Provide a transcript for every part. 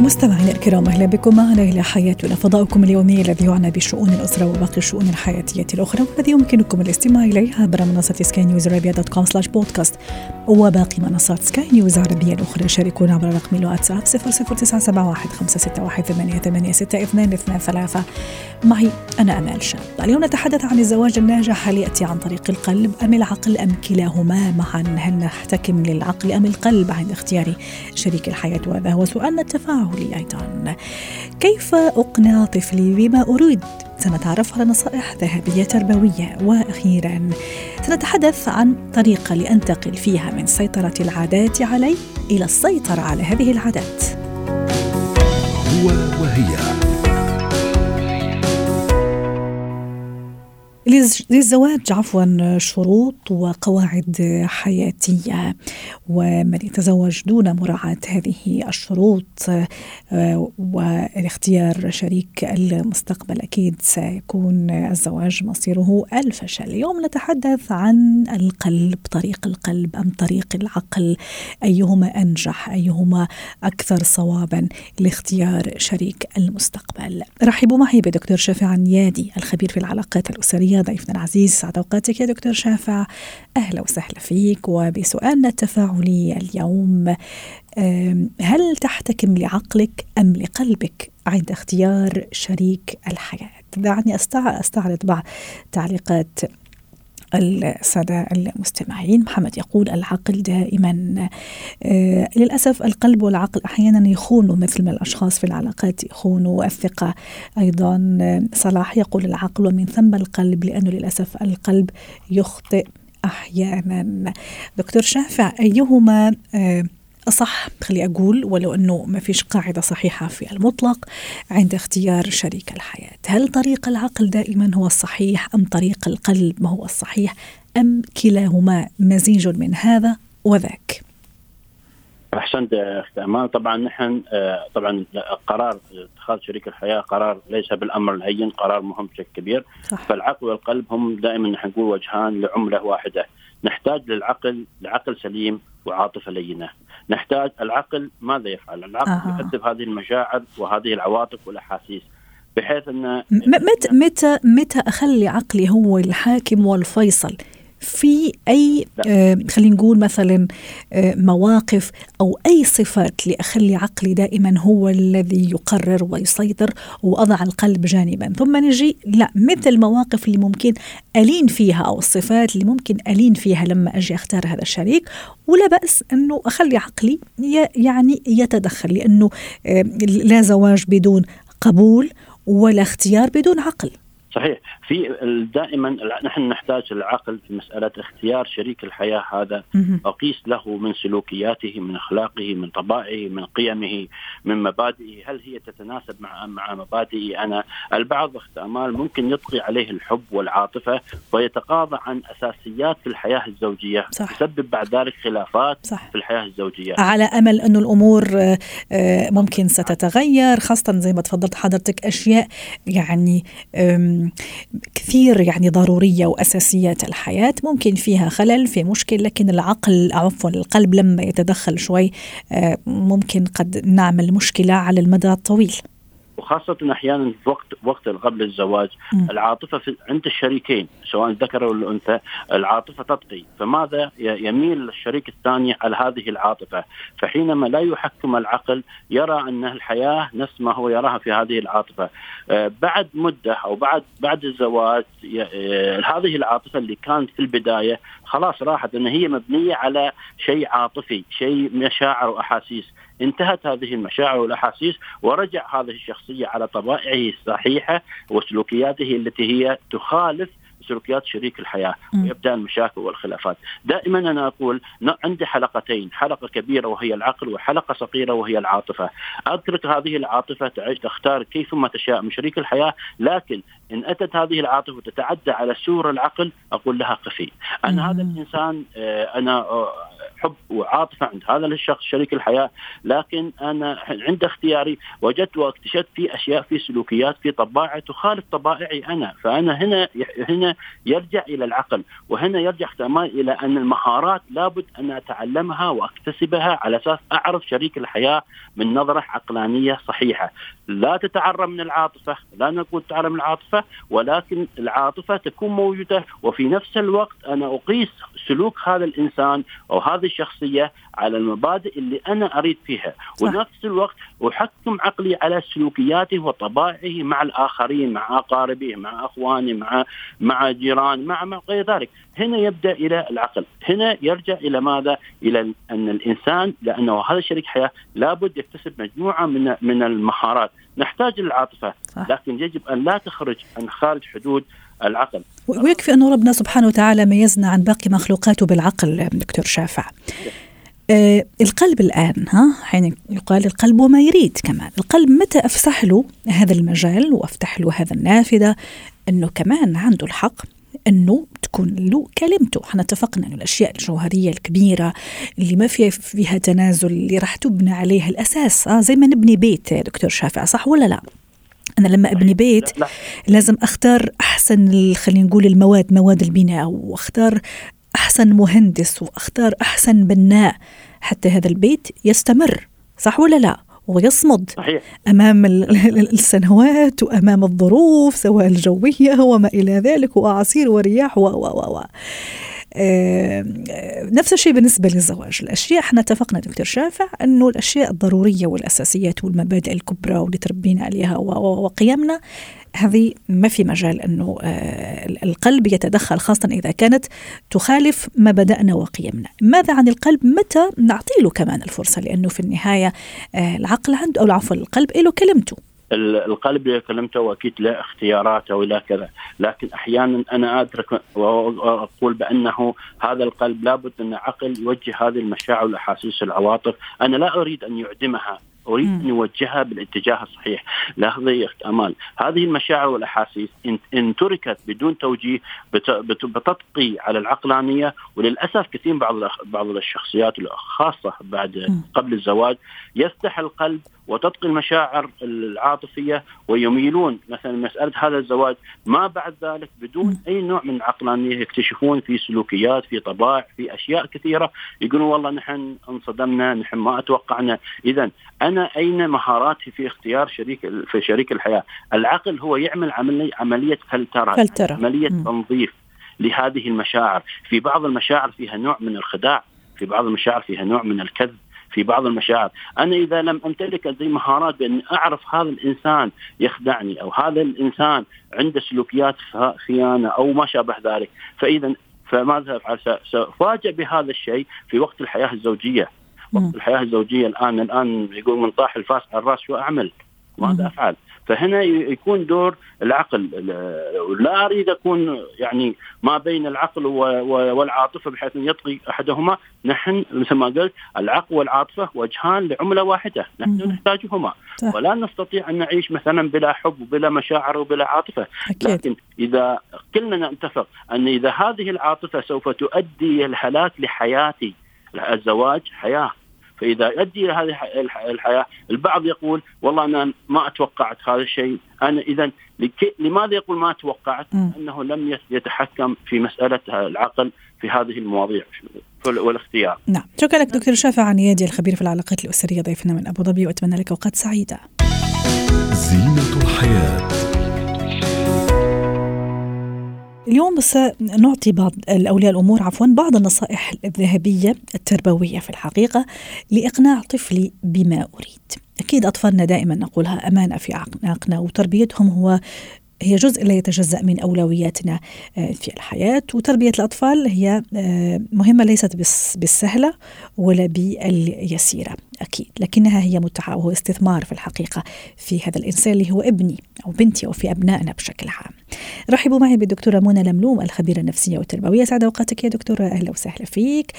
مستمعينا الكرام أهلا بكم معنا إلى حياتنا. فضاؤكم اليومي الذي يعنى بشؤون الأسرة وباقي الشؤون الحياتية الأخرى والذي يمكنكم الاستماع اليه عبر منصة سكاي نيوز عربيه dot com slash podcast وباقي منصات سكاي نيوز العربيه الأخرى. شاركونا عبر رقم الواتساب 00971 561 8862 ثلاثة. معي أنا أمال شاب. اليوم نتحدث عن الزواج الناجح هل ياتي عن طريق القلب أم العقل أم كلاهما؟ معا هل نحتكم للعقل أم القلب؟ عند اختيار شريك الحياة وهذا هو سؤالنا. التفاعلي لي أيضا كيف أقنع طفلي بما أريد؟ سنتعرف على نصائح ذهبية تربوية. وأخيرا سنتحدث عن طريقة لأنتقل فيها من سيطرة العادات علي إلى السيطرة على هذه العادات. هو وهي. للزواج عفوا شروط وقواعد حياتية. ومن يتزوج دون مراعاة هذه الشروط آه، والاختيار شريك المستقبل أكيد سيكون الزواج مصيره الفشل اليوم نتحدث عن القلب طريق القلب أم طريق العقل. أيهما أنجح؟ أيهما أكثر صوابا لاختيار شريك المستقبل؟ رحبوا معي بدكتور شافع عنيادي الخبير في العلاقات الأسرية ضيفنا العزيز سعد أوقاتك يا دكتور شافع أهلا وسهلا فيك وبسؤالنا التفاعلي اليوم هل تحتكم لعقلك أم لقلبك عند اختيار شريك الحياة؟ دعني أستعرض بعض تعليقات السادة المستمعين. محمد يقول العقل دائما آه للأسف القلب والعقل أحيانا يخونوا مثل ما الأشخاص في العلاقات يخونوا الثقة أيضا صلاح يقول العقل ومن ثم القلب لأنه للأسف القلب يخطئ أحيانا. دكتور شافع أيهما آه أصح خلي أقول ولو أنه ما فيش قاعدة صحيحة في المطلق عند اختيار شريك الحياة. هل طريق العقل دائما هو الصحيح أم طريق القلب ما هو الصحيح؟ أم كلاهما مزيج من هذا وذاك؟ أحسنت اخت أمان طبعا نحن آه، طبعا قرار اتخاذ شريك الحياة قرار ليس بالأمر الهين قرار مهم بشكل كبير. صح. فالعقل والقلب هم دائما نحن نقول وجهان لعملة واحدة. نحتاج للعقل لعقل سليم وعاطفة لينة. نحتاج العقل ماذا يفعل؟ العقل آه. هذه المشاعر وهذه العواطف والأحاسيس بحيث إن متى متى متى أخلي عقلي هو الحاكم والفيصل في أي آه خلينا نقول مثلا آه مواقف أو أي صفات لأخلي عقلي دائما هو الذي يقرر ويسيطر وأضع القلب جانبا. ثم نجي لا مثل المواقف اللي ممكن ألين فيها أو الصفات اللي ممكن ألين فيها لما أجي أختار هذا الشريك. ولا بأس أنه أخلي عقلي يعني يتدخل لأنه آه لا زواج بدون قبول ولا اختيار بدون عقل. صحيح. في دائما نحن نحتاج العقل في مسألة اختيار شريك الحياة هذا. أقيس له من سلوكياته من أخلاقه من طبائعه من قيمه من مبادئه. هل هي تتناسب مع مع مبادئي أنا؟ البعض اخت امال ممكن يطغي عليه الحب والعاطفة ويتقاضى عن أساسيات في الحياة الزوجية. صح. يسبب بعد ذلك خلافات صح. في الحياة الزوجية. على أمل انه الأمور ممكن ستتغير خاصة زي ما تفضلت حضرتك أشياء يعني كثير يعني ضرورية وأساسيات الحياة ممكن فيها خلل في مشكل لكن العقل عفوا القلب لما يتدخل شوي آه، ممكن قد نعمل مشكلة على المدى الطويل وخاصة أحيانا وقت وقت قبل الزواج م. العاطفة في عند الشريكين سواء الذكر أو الأنثى العاطفة تطغي فماذا يميل الشريك الثاني على هذه العاطفة؟ فحينما لا يحكم العقل يرى أن الحياة نفس ما هو يراها في هذه العاطفة. آه، بعد مدة أو بعد بعد الزواج آه، هذه العاطفة اللي كانت في البداية خلاص راحت أن هي مبنية على شيء عاطفي شيء مشاعر وأحاسيس. انتهت هذه المشاعر والأحاسيس ورجع هذه الشخصية على طبائعه الصحيحة وسلوكياته التي هي تخالف سلوكيات شريك الحياة ويبدا المشاكل والخلافات. دائما أنا أقول عندي حلقتين حلقة كبيرة وهي العقل وحلقة صغيرة وهي العاطفة. أترك هذه العاطفة تعيش تختار كيفما تشاء من شريك الحياة لكن إن أتت هذه العاطفة تتعدى على سور العقل أقول لها قفي أنا هذا الإنسان آه، أنا آه، حب وعاطفة عند هذا الشخص شريك الحياة. لكن أنا عند اختياري وجدت واكتشفت في أشياء في سلوكيات في طباعة تخالف طبائعي أنا. فأنا هنا هنا يرجع إلى العقل وهنا يرجع كمان إلى أن المهارات لابد أن أتعلمها وأكتسبها على أساس أعرف شريك الحياة من نظرة عقلانية صحيحة. لا تتعرى من العاطفة لا نقول تتعرى من العاطفة ولكن العاطفة تكون موجودة. وفي نفس الوقت أنا أقيس سلوك هذا الإنسان أو هذه الشخصية على المبادئ اللي أنا أريد فيها. صح. ونفس الوقت أحكم عقلي على سلوكياته وطبائعه مع الآخرين مع أقاربه مع اخواني مع مع جيران مع ما غير ذلك. هنا يبدأ إلى العقل. هنا يرجع إلى ماذا؟ إلى أن الإنسان لأنه هذا شريك حياة لابد يكتسب مجموعة من من المهارات. نحتاج للعاطفة لكن يجب أن لا تخرج عن خارج حدود العقل. ويكفي أن ربنا سبحانه وتعالى ميزنا عن باقي مخلوقاته بالعقل دكتور شافع. آه القلب الآن ها حين يقال القلب وما يريد كمان. القلب متى أفسح له هذا المجال وأفتح له هذا النافذة؟ أنه كمان عنده الحق أنه تكون له كلمته، إحنا اتفقنا انه الأشياء الجوهرية الكبيرة اللي ما فيها فيها تنازل اللي راح تبنى عليها الأساس آه زي ما نبني بيت دكتور شافع صح ولا لا؟ أنا لما أبني بيت لازم أختار أحسن خلينا نقول المواد مواد البناء وأختار أحسن مهندس وأختار أحسن بناء حتى هذا البيت يستمر صح ولا لا ويصمد صحيح. أمام السنوات وأمام الظروف سواء الجوية وما إلى ذلك وأعاصير ورياح و و و نفس الشيء بالنسبة للزواج. الأشياء إحنا اتفقنا دكتور شافع أنه الأشياء الضرورية والأساسيات والمبادئ الكبرى واللي تربينا عليها وقيمنا هذه ما في مجال أنه آه، القلب يتدخل خاصة إذا كانت تخالف مبادئنا وقيمنا. ماذا عن القلب؟ متى؟ نعطي له كمان الفرصة لأنه في النهاية آه، العقل عنده أو عفوا القلب له كلمته. القلب اللي كلمته وأكيد له اختياراته ولا كذا. لكن أحيانا أنا أدرك وأقول بأنه هذا القلب لابد أن عقل يوجه هذه المشاعر والأحاسيس والعواطف. أنا لا أريد أن يعدمها. اريد ان يوجهها بالاتجاه الصحيح اخت امال هذه المشاعر والأحاسيس ان تركت بدون توجيه بتطقي على العقلانية وللأسف كثير بعض بعض الشخصيات خاصه بعد قبل الزواج يفتح القلب وتطقي المشاعر العاطفية ويميلون. مثلا مسألة هذا الزواج ما بعد ذلك بدون أي نوع من العقلانيه يكتشفون في سلوكيات في طباع في أشياء كثيرة يقولون والله نحن انصدمنا نحن ما أتوقعنا. اذا أنا أين مهاراتي في اختيار شريك في شريك الحياة العقل هو يعمل عمليه عملية فلترة, فلترة. عملية م. تنظيف لهذه المشاعر في بعض المشاعر فيها نوع من الخداع في بعض المشاعر فيها نوع من الكذب في بعض المشاعر أنا إذا لم أمتلك هذه المهارات بأن أعرف هذا الإنسان يخدعني أو هذا الإنسان عنده سلوكيات خيانة أو ما شابه ذلك فإذا فماذا أفعل؟ سأفاجأ بهذا الشيء في وقت الحياة الزوجية وقت الحياة الزوجية الآن الآن يقول من طاح الفاس على الرأس شو أعمل؟ ماذا أفعل؟ فهنا يكون دور العقل. لا أريد أكون يعني ما بين العقل والعاطفة بحيث أن يطغي أحدهما. نحن مثل ما قلت العقل والعاطفة وجهان لعملة واحدة. نحن نحتاجهما. ولا نستطيع أن نعيش مثلا بلا حب وبلا مشاعر وبلا عاطفة. أكيد. لكن إذا كلنا نتفق أن إذا هذه العاطفة سوف تؤدي الهلاك لحياتي. الزواج حياة. فإذا يؤدي إلى هذه الحياة البعض يقول والله أنا ما أتوقعت هذا الشيء أنا إذا لماذا يقول ما توقعت؟ أنه لم يتحكم في مسألة العقل في هذه المواضيع والاختيار. نعم، شكرا لك دكتور شافع عنيادي الخبير في العلاقات الأسرية ضيفنا من ابو ظبي وأتمنى لك اوقات سعيدة. زينة الحياة اليوم بس نعطي بعض الأولياء الأمور عفوا بعض النصائح الذهبية التربوية في الحقيقة لإقناع طفلي بما أريد. أكيد أطفالنا دائما نقولها أمانة في أعناقنا وتربيتهم هو هي جزء لا يتجزأ من أولوياتنا آه، في الحياة. وتربية الأطفال هي آه، مهمة ليست بالسهلة ولا باليسيرة. أكيد لكنها هي متعة وهو استثمار في الحقيقة في هذا الإنسان اللي هو ابني أو بنتي أو في أبنائنا بشكل عام. رحبوا معي بالدكتورة منى لملوم الخبيرة النفسية والتربوية. سعد أوقاتك يا دكتورة أهلا وسهلا فيك.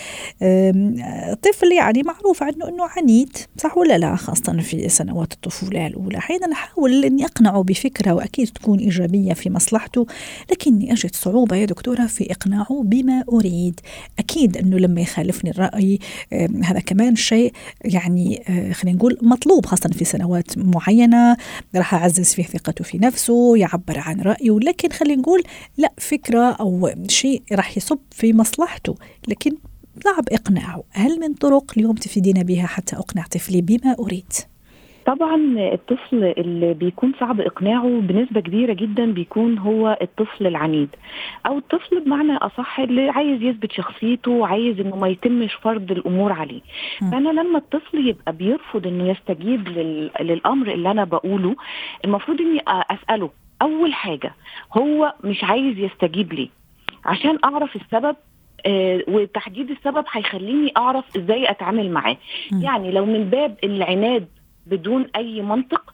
طفل يعني معروف عنه أنه عنيد صح ولا لا؟ خاصة في سنوات الطفولة الأولى. أحيانا أحاول أني أقنعه بفكرة وأكيد تكون إيجابية في مصلحته لكني أجد صعوبة يا دكتورة في إقناعه بما أريد. أكيد أنه لما يخالفني الرأي هذا كمان شيء يعني آه، خلينا نقول مطلوب خاصة في سنوات معينة. راح أعزز فيه ثقته في نفسه يعبر عن رأيه لكن خلينا نقول لا فكرة أو شيء راح يصب في مصلحته. لكن صعب إقناعه. هل من طرق اليوم تفيدين بها حتى أقنع طفلي بما أريد؟ طبعا الطفل اللي بيكون صعب إقناعه بنسبة كبيرة جدا بيكون هو الطفل العنيد. أو الطفل بمعنى أصح اللي عايز يثبت شخصيته وعايز إنه ما يتمش فرض الأمور عليه. فأنا لما الطفل يبقى بيرفض إنه يستجيب لل... للأمر اللي أنا بقوله المفروض إني أسأله أول حاجة هو مش عايز يستجيب ليه؟ عشان أعرف السبب آه وتحديد السبب هيخليني أعرف إزاي أتعامل معاه. يعني لو من باب العناد بدون أي منطق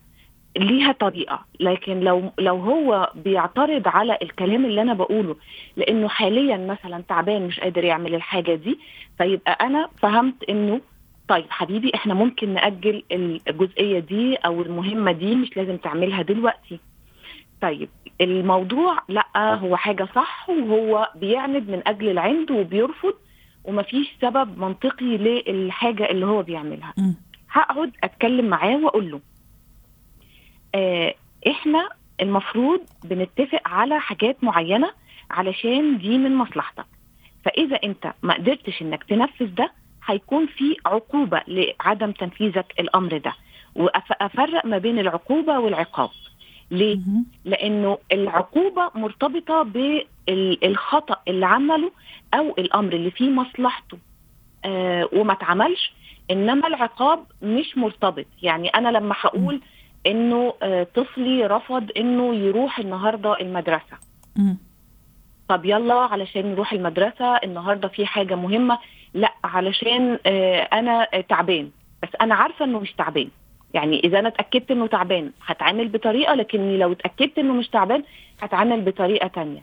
ليها طريقة. لكن لو لو هو بيعترض على الكلام اللي أنا بقوله لأنه حاليا مثلا تعبان مش قادر يعمل الحاجة دي فيبقى أنا فهمت إنه طيب حبيبي إحنا ممكن نأجل الجزئية دي أو المهمة دي مش لازم تعملها دلوقتي. طيب الموضوع لأ هو حاجة صح وهو بيعند من أجل العند وبيرفض ومفيش سبب منطقي للحاجة اللي هو بيعملها. هقعد اتكلم معاه واقول له آه إحنا المفروض بنتفق على حاجات معينة علشان دي من مصلحتك. فإذا انت ما قدرتش انك تنفذ ده هيكون في عقوبة لعدم تنفيذك الأمر ده. وافرق ما بين العقوبة والعقاب. ليه؟ لأنه العقوبة مرتبطة بالخطأ اللي عمله أو الأمر اللي فيه مصلحته. آه وما اتعملش إنما العقاب مش مرتبط. يعني أنا لما هقول إنه طفلي رفض إنه يروح النهارده المدرسة. طب يلا علشان نروح المدرسة النهارده في حاجة مهمة. لأ علشان أنا تعبان. بس أنا عارفة إنه مش تعبان. يعني إذا أنا اتأكدت إنه تعبان هتعامل بطريقة. لكني لو اتأكدت إنه مش تعبان هتعامل بطريقة تانية.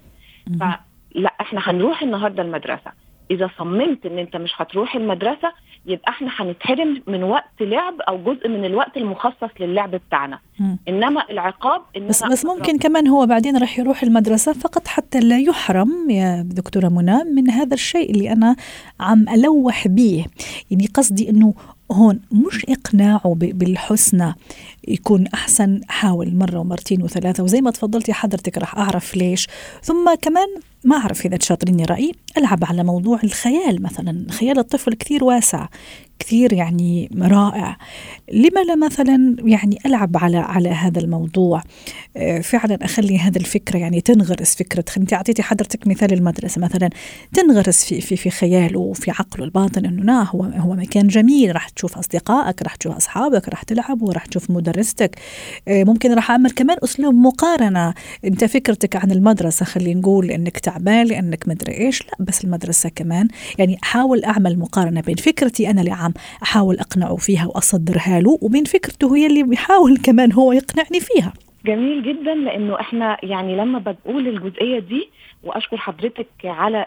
فلأ إحنا هنروح النهارده المدرسة. إذا صممت إن أنت مش هتروح المدرسة يبقى إحنا هنتحرم من وقت لعب أو جزء من الوقت المخصص للعب بتاعنا. م. إنما العقاب إن بس بس ممكن كمان هو بعدين راح يروح المدرسة فقط حتى لا يحرم يا دكتورة منى من هذا الشيء اللي أنا عم ألوح به. يعني قصدي إنه هون مش إقناعه بالحسنى يكون أحسن. حاول مرة ومرتين وثلاثة وزي ما تفضلتي حضرتك راح أعرف ليش. ثم كمان ما أعرف إذا تشاطريني رأيي ألعب على موضوع الخيال مثلا. خيال الطفل كثير واسع كثير يعني رائع. لما لا مثلا يعني ألعب على على هذا الموضوع. فعلا أخلي هذا الفكرة يعني تنغرس فكرة. أنت أعطيتي حضرتك مثال المدرسة. مثلا تنغرس في في في خياله وفي عقله الباطن إنه لا هو هو مكان جميل. راح تشوف أصدقائك راح تشوف أصحابك راح تلعب وراح تشوف مدرستك. ممكن راح أعمل كمان أسلوب مقارنة. أنت فكرتك عن المدرسة خلينا نقول إنك تعبان لأنك مدري إيش. لا بس المدرسة كمان. يعني أحاول أعمل مقارنة بين فكرتي أنا اللي عم أحاول أقنعه فيها وأصدرها له وبين فكرته هي اللي بيحاول كمان هو يقنعني فيها. جميل جدا لأنه إحنا يعني لما بقول الجزئية دي وأشكر حضرتك على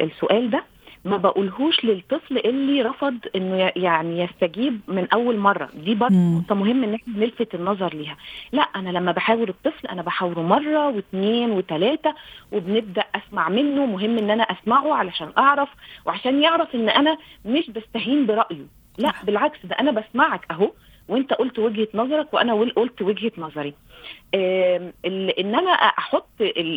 السؤال ده ما بقولهوش للطفل اللي رفض إنه يعني يستجيب من أول مرة. دي برضه نقطة مهم إن إحنا نلفت النظر ليها. لا أنا لما بحاور الطفل أنا بحاوره مرة واثنين وثلاثه وبنبدأ أسمع منه. مهم إن أنا أسمعه علشان أعرف وعشان يعرف إن أنا مش بستهين برأيه. لا بالعكس ده أنا بسمعك أهو. وانت قلت وجهة نظرك وأنا قلت وجهة نظري. إن أنا أحط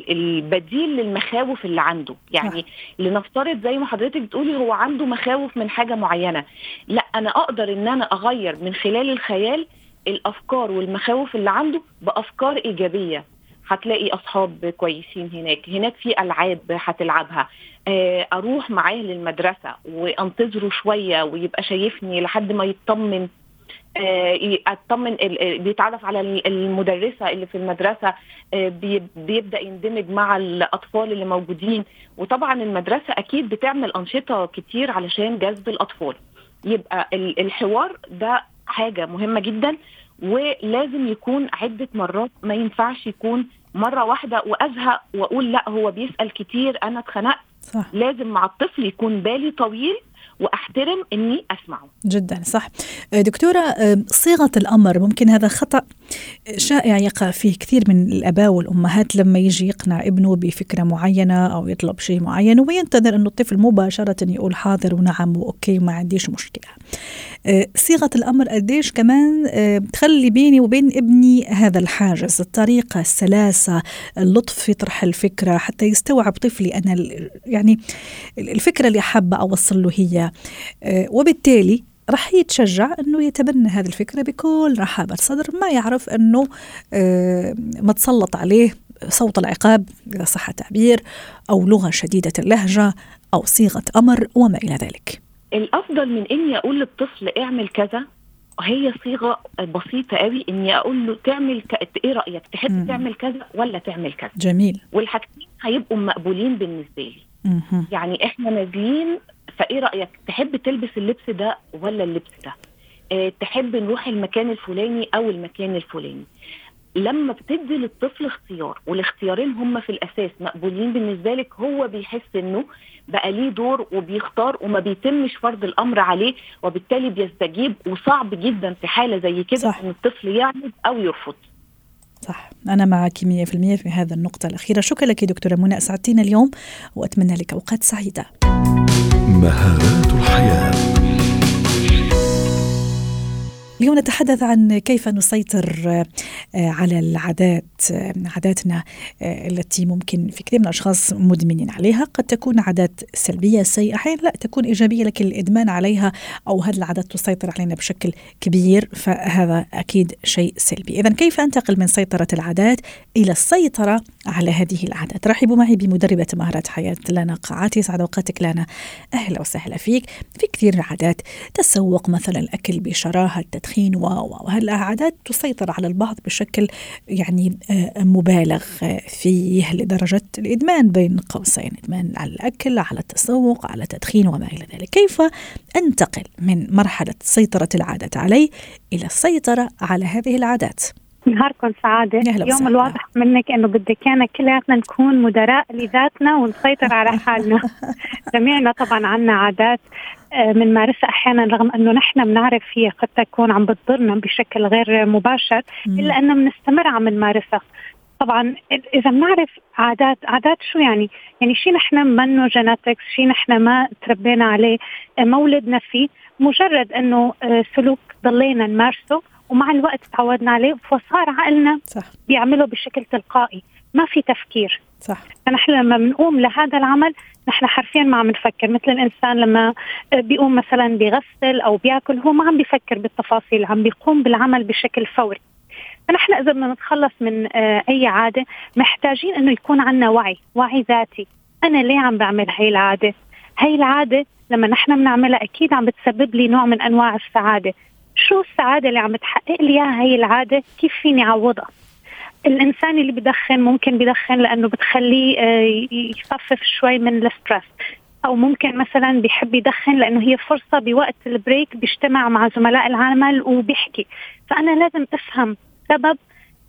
البديل للمخاوف اللي عنده. يعني لنفترض زي ما حضرتك بتقولي هو عنده مخاوف من حاجة معينة. لا أنا أقدر إن أنا أغير من خلال الخيال الأفكار والمخاوف اللي عنده بأفكار إيجابية. هتلاقي أصحاب كويسين هناك هناك في ألعاب هتلعبها. أروح معاه للمدرسة وأنتظره شوية ويبقى شايفني لحد ما يطمن. أطمن بيتعرف على المدرسة اللي في المدرسة بيبدأ يندمج مع الأطفال اللي موجودين. وطبعا المدرسة أكيد بتعمل أنشطة كتير علشان جذب الأطفال. يبقى الحوار ده حاجة مهمة جدا ولازم يكون عدة مرات ما ينفعش يكون مرة واحدة وأزهق وأقول لا هو بيسأل كتير أنا اتخنقت. صح. لازم مع الطفل يكون بالي طويل وأحترم إني أسمعه. جدا صح. دكتورة صيغة الأمر ممكن هذا خطأ؟ شائع يقع فيه كثير من الأباء والأمهات لما يجي يقنع ابنه بفكرة معينة أو يطلب شيء معين وينتظر انه الطفل مباشرة يقول حاضر ونعم وأوكي وما عنديش مشكلة. صيغة الأمر قديش كمان تخلي بيني وبين ابني هذا الحاجز الطريقة السلاسة اللطف في طرح الفكرة حتى يستوعب طفلي أنا يعني الفكرة اللي حابه أوصل له هي. آه، وبالتالي راح يتشجع إنه يتبنى هذه الفكرة بكل رحابة صدر ما يعرف إنه آه، متسلط عليه صوت العقاب اذا صح التعبير أو لغة شديدة اللهجة أو صيغة أمر وما إلى ذلك. الأفضل من إني أقول للطفل اعمل كذا هي صيغة بسيطة قوي إني أقول له تعمل ك... إيه رأيك تحب. تعمل كذا ولا تعمل كذا جميل والحاجتين هيبقوا مقبولين بالنسبة لي مم. يعني إحنا نازلين فإيه رأيك؟ تحب تلبس اللبس ده ولا اللبس ده؟ آه تحب نروح المكان الفلاني أو المكان الفلاني. لما بتدي للطفل اختيار والاختيارين هم في الأساس مقبولين بالنسبة لك هو بيحس إنه بقى ليه دور وبيختار وما بيتمش فرض الأمر عليه وبالتالي بيستجيب وصعب جدا في حالة زي كده إن الطفل يعمل أو يرفض. صح. أنا معك 100% في هذا النقطة الأخيرة. شكرا لك دكتورة منى. أسعدتينا اليوم وأتمنى لك أوقات سعيدة. مهارات الحياة. اليوم نتحدث عن كيف نسيطر آه، على العادات آه، عاداتنا آه، التي ممكن في كثير من الأشخاص مدمنين عليها. قد تكون عادات سلبية سيئة أحيانا لا تكون إيجابية لكن الإدمان عليها أو هذه العادات تسيطر علينا بشكل كبير فهذا أكيد شيء سلبي. اذا كيف أنتقل من سيطرة العادات إلى السيطرة على هذه العادات؟ رحبوا معي بمدربة مهارات حياة لنا قاعات يسعد أوقاتك لنا أهلا وسهلا فيك. في كثير عادات تسوق مثلا الأكل بشراهة التدخين وهالعادات تسيطر على البعض بشكل يعني آه، مبالغ فيه لدرجة الإدمان بين قوسين إدمان على الأكل على التسوق على التدخين وما إلى ذلك. كيف أنتقل من مرحلة سيطرة العادات علي إلى السيطرة على هذه العادات؟ نهاركم سعادة. اليوم الواضح منك إنه بدك كان كلياتنا نكون مدراء لذاتنا ونسيطر على حالنا. جميعنا طبعا عنا عادات بنمارسها آه، أحيانا رغم إنه نحن بنعرف هي قد تكون عم بتضرنا بشكل غير مباشر إلا إنه بنستمر عم نمارسها. طبعا إذا بنعرف عادات عادات شو يعني؟ يعني شيء نحن منه جيناتكس شيء نحن ما تربينا عليه ما ولدنا فيه مجرد إنه آه، سلوك ضلينا نمارسه. ومع الوقت تعودنا عليه فصار عقلنا صح. بيعمله بشكل تلقائي. ما في تفكير. صح. فنحن لما بنقوم لهذا العمل نحن حرفيا ما عم نفكر. مثل الإنسان لما بيقوم مثلا بيغسل أو بيأكل هو ما عم بيفكر بالتفاصيل عم بيقوم بالعمل بشكل فوري. فنحن إذا بدنا نتخلص من آه، أي عادة محتاجين إنه يكون عندنا وعي وعي ذاتي. أنا ليه عم بعمل هاي العادة؟ هاي العادة لما نحن بنعملها أكيد عم بتسبب لي نوع من أنواع السعادة. شو السعادة اللي عم تحقق لي إياها هي العادة؟ كيف فيني أعوضها؟ الإنسان اللي بدخن ممكن بدخن لأنه بتخليه آه، يخفف شوي من ال stress أو ممكن مثلا بيحب يدخن لأنه هي فرصة بوقت ال break بيجتمع مع زملاء العمل وبيحكي. فأنا لازم أفهم سبب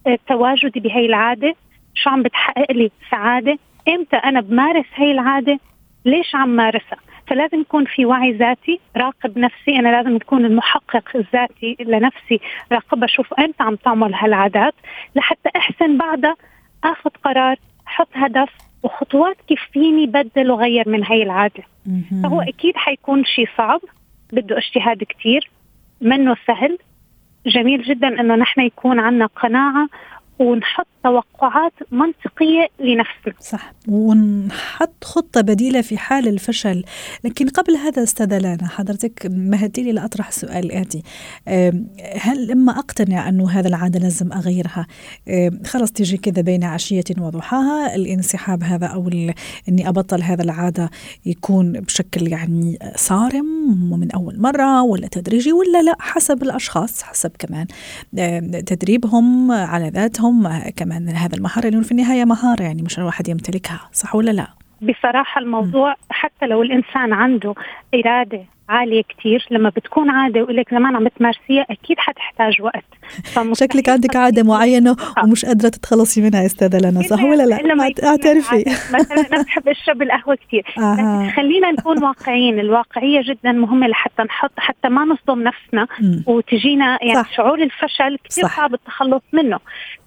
آه، تواجدي بهي العادة. شو عم بتحقق لي سعادة؟ إمتى أنا بمارس هي العادة؟ ليش عم مارسها؟ فلازم يكون في وعي ذاتي راقب نفسي. أنا لازم تكون المحقق الذاتي لنفسي راقب أشوف إمتى عم تعمل هالعادات لحتى أحسن بعدها آخذ قرار أحط هدف وخطوات كيف فيني بدل وغير من هي العادة. فهو أكيد حيكون شيء صعب بده اجتهاد كثير منه سهل. جميل جدا إنه نحن يكون عندنا قناعة ونحط توقعات منطقية لنفسنا. صح. ونحط خطة بديلة في حال الفشل. لكن قبل هذا أستاذة لانا حضرتك مهدي لي لأطرح السؤال الآتي هل لما أقتنع أنه هذا العادة لازم أغيرها؟ خلص تيجي كذا بين عشية وضحاها الانسحاب هذا أو أني أبطل هذا العادة يكون بشكل يعني صارم ومن أول مرة ولا تدريجي ولا لا حسب الأشخاص حسب كمان تدريبهم على ذاتهم. كمان ان هذا المهاره لأنه في النهاية مهاره يعني مش الواحد يمتلكها صح ولا لا؟ بصراحة الموضوع م. حتى لو الإنسان عنده إرادة عالية كثير لما بتكون عادة ولك زمان عم تمارسيها أكيد حتحتاج وقت شكلك عندك عادة معينة ومش قادرة تتخلصي منها أستاذة لنا صح ولا لا؟ أعترفي مثلا أنا بحب أشرب القهوة كثير آه. خلينا نكون واقعيين الواقعية جدا مهمة لحتى نحط حتى ما نصدم نفسنا وتجينا يعني صح. شعور الفشل كثير صعب التخلص منه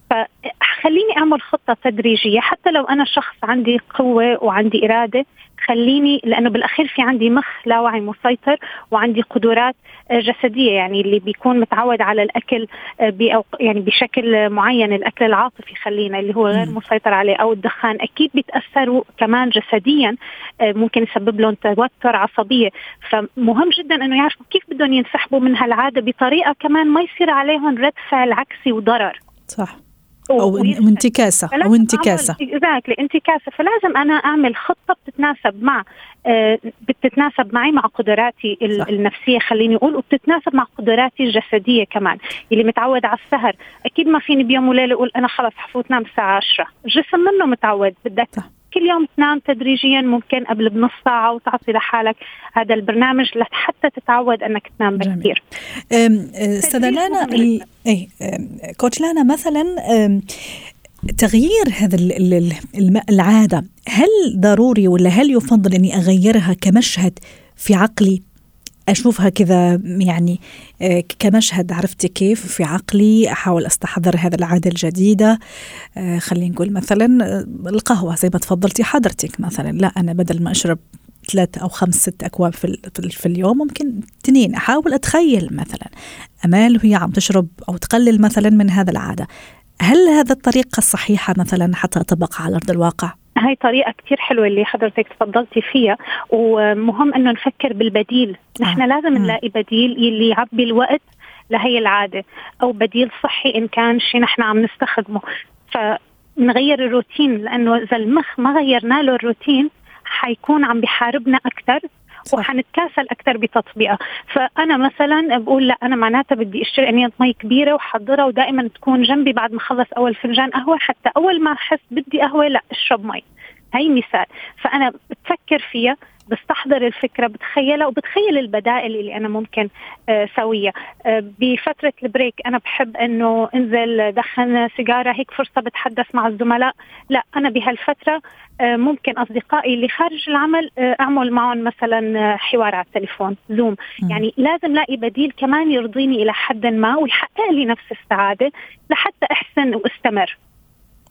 فخليني أعمل خطة تدريجية. حتى لو أنا شخص عندي قوة وعندي إرادة خليني لأنه بالأخير في عندي مخ لا وعي مسيطر وعندي قدرات آه، جسدية يعني اللي بيكون متعود على الأكل آه، يعني بشكل معين الأكل العاطفي خلينا اللي هو غير مسيطر عليه أو الدخان أكيد بيتأثروا كمان جسديا آه، ممكن يسبب لهم توتر عصبية. فمهم جدا إنه يعرفوا كيف بدهم ينسحبوا من هالعادة بطريقة كمان ما يصير عليهم رد فعل عكسي وضرر. صح. أو انتكاسة أو انتكاسة. اكزاكتلي انتكاسة. فلازم أنا أعمل خطة بتتناسب مع آه بتتناسب معي مع قدراتي صح. النفسية خليني أقول وبتتناسب مع قدراتي الجسدية كمان اللي متعود على السهر. أكيد ما فيني بيوم وليلة أقول أنا خلص حفوت نام الساعة 10 الجسم منه متعود بدك صح. كل يوم تنام تدريجيا ممكن قبل بنص ساعة وتعطي لحالك هذا البرنامج لحتى تتعود إنك تنام بكثير. أستاذة لانا كوتش لانا مثلا تغيير هذا العادة هل ضروري ولا هل يفضل إني أغيرها كمشهد في عقلي؟ أشوفها كذا يعني آه، كمشهد عرفتي كيف؟ في عقلي أحاول أستحضر هذا العادة الجديدة. آه، خلينا نقول مثلا آه، القهوة زي ما تفضلتي حضرتك مثلا. لا أنا بدل ما أشرب ثلاث أو خمس ست أكواب في, في اليوم ممكن اثنين. أحاول أتخيل مثلا أمال وهي عم تشرب أو تقلل مثلا من هذا العادة. هل هذا الطريقة الصحيحه مثلا حتى اطبقها على أرض الواقع؟ هاي طريقة كثير حلوة اللي حضرتك تفضلتي فيها ومهم إنه نفكر بالبديل. نحن آه. لازم نلاقي بديل يلي يعبي الوقت لهي العادة أو بديل صحي إن كان شيء نحن عم نستخدمه. فنغير الروتين لأنه إذا المخ ما غيرنا له الروتين حيكون عم بحاربنا أكثر وحنتكاسل أكثر بتطبيقها. فأنا مثلا بقول لا أنا معناتها بدي أشتري انيه مي كبيرة وحضرها ودائما تكون جنبي بعد ما اخلص أول فنجان قهوة. حتى أول ما أحس بدي قهوة لا أشرب مي. هي مثال. فأنا بتفكر فيها. بستحضر الفكرة بتخيلها وبتخيل البدائل اللي أنا ممكن آه، سويها. آه، بفترة البريك أنا بحب إنه أنزل دخن سيجارة هيك فرصة بتحدث مع الزملاء. لا أنا بهالفترة آه، ممكن أصدقائي اللي خارج العمل أعمل معهم مثلا حوار على التليفون زوم يعني لازم لاقي بديل كمان يرضيني إلى حد ما ويحقق لي نفس السعادة لحتى أحسن وأستمر.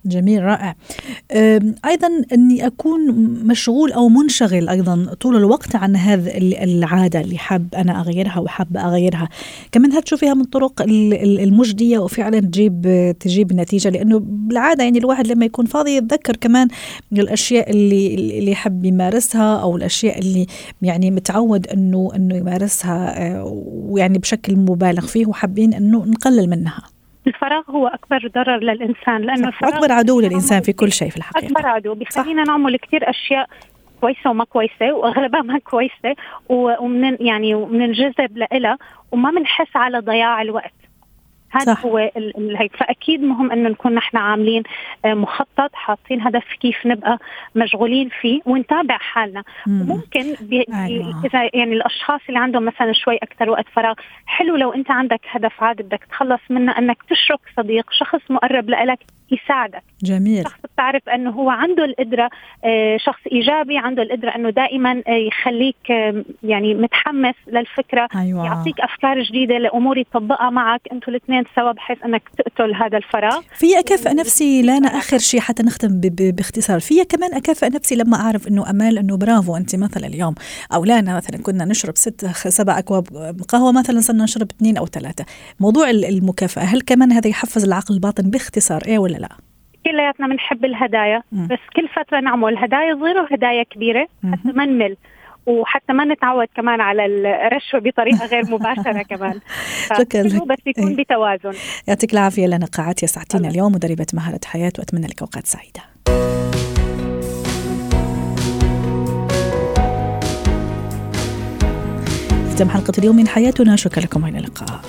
جميل رائع. أيضا أني أكون مشغول أو منشغل أيضا طول الوقت عن هذا العادة اللي حاب أنا أغيرها وحابة أغيرها. كمان هل تشوفيها من الطرق المجدية وفعلا تجيب تجيب نتيجة؟ لأنه بالعادة يعني الواحد لما يكون فاضي يتذكر كمان الأشياء اللي اللي يحب يمارسها أو الأشياء اللي يعني متعود انه إنه يمارسها آه، ويعني بشكل مبالغ فيه وحابين إنه نقلل منها. الفراغ هو أكبر ضرر للإنسان لأنه الفراغ اكبر عدو للإنسان في كل شيء في الحقيقة. أكبر عدو. بيخلينا نعمل كثير أشياء كويسة وما كويسة واغلبها ما كويسة ومن يعني ومننجذب لها وما بنحس على ضياع الوقت. هذا. هو هيك فأكيد مهم إنه نكون نحن عاملين آه، مخطط حاطين هدف كيف نبقى مشغولين فيه ونتابع حالنا ممكن بي أيوة. إذا يعني الأشخاص اللي عندهم مثلا شوي أكثر وقت فراغ حلو لو أنت عندك هدف عادي بدك تخلص منه إنك تشرك صديق شخص مقرب لك يساعدك. جميل. شخص بتعرف إنه هو عنده القدرة آه، شخص إيجابي عنده القدرة إنه دائما آه، يخليك يعني متحمس للفكرة أيوة. يعطيك أفكار جديدة لأمور يطبقها معك. أنتم الاثنين سوا بحيث إنك تقتل هذا الفراغ. في اكافئ نفسي لانا آخر شيء حتى نختم باختصار. في كمان اكافئ نفسي لما أعرف إنه أمال إنه برافو. أنت مثلا اليوم أو لانا مثلا كنا نشرب ست سبع أكواب قهوة مثلا صرنا نشرب اثنين أو ثلاثة. موضوع المكافأة هل كمان هذا يحفز العقل الباطن باختصار؟ إيه ولا؟ لا؟ كلياتنا بنحب الهدايا بس كل فترة نعمل هدايا صغيرة وهدايا كبيرة حتى ما نمل. وحتى ما نتعود كمان على الرشوة بطريقة غير مباشرة كمان. شكرا بس يكون إيه. بتوازن. يعطيك العافية لنا قاعات يسعدتينا اليوم مدربة مهارة حياة وأتمنى لك أوقات سعيدة. ختام حلقة اليوم من حياتنا. شكرا لكم والى اللقاء.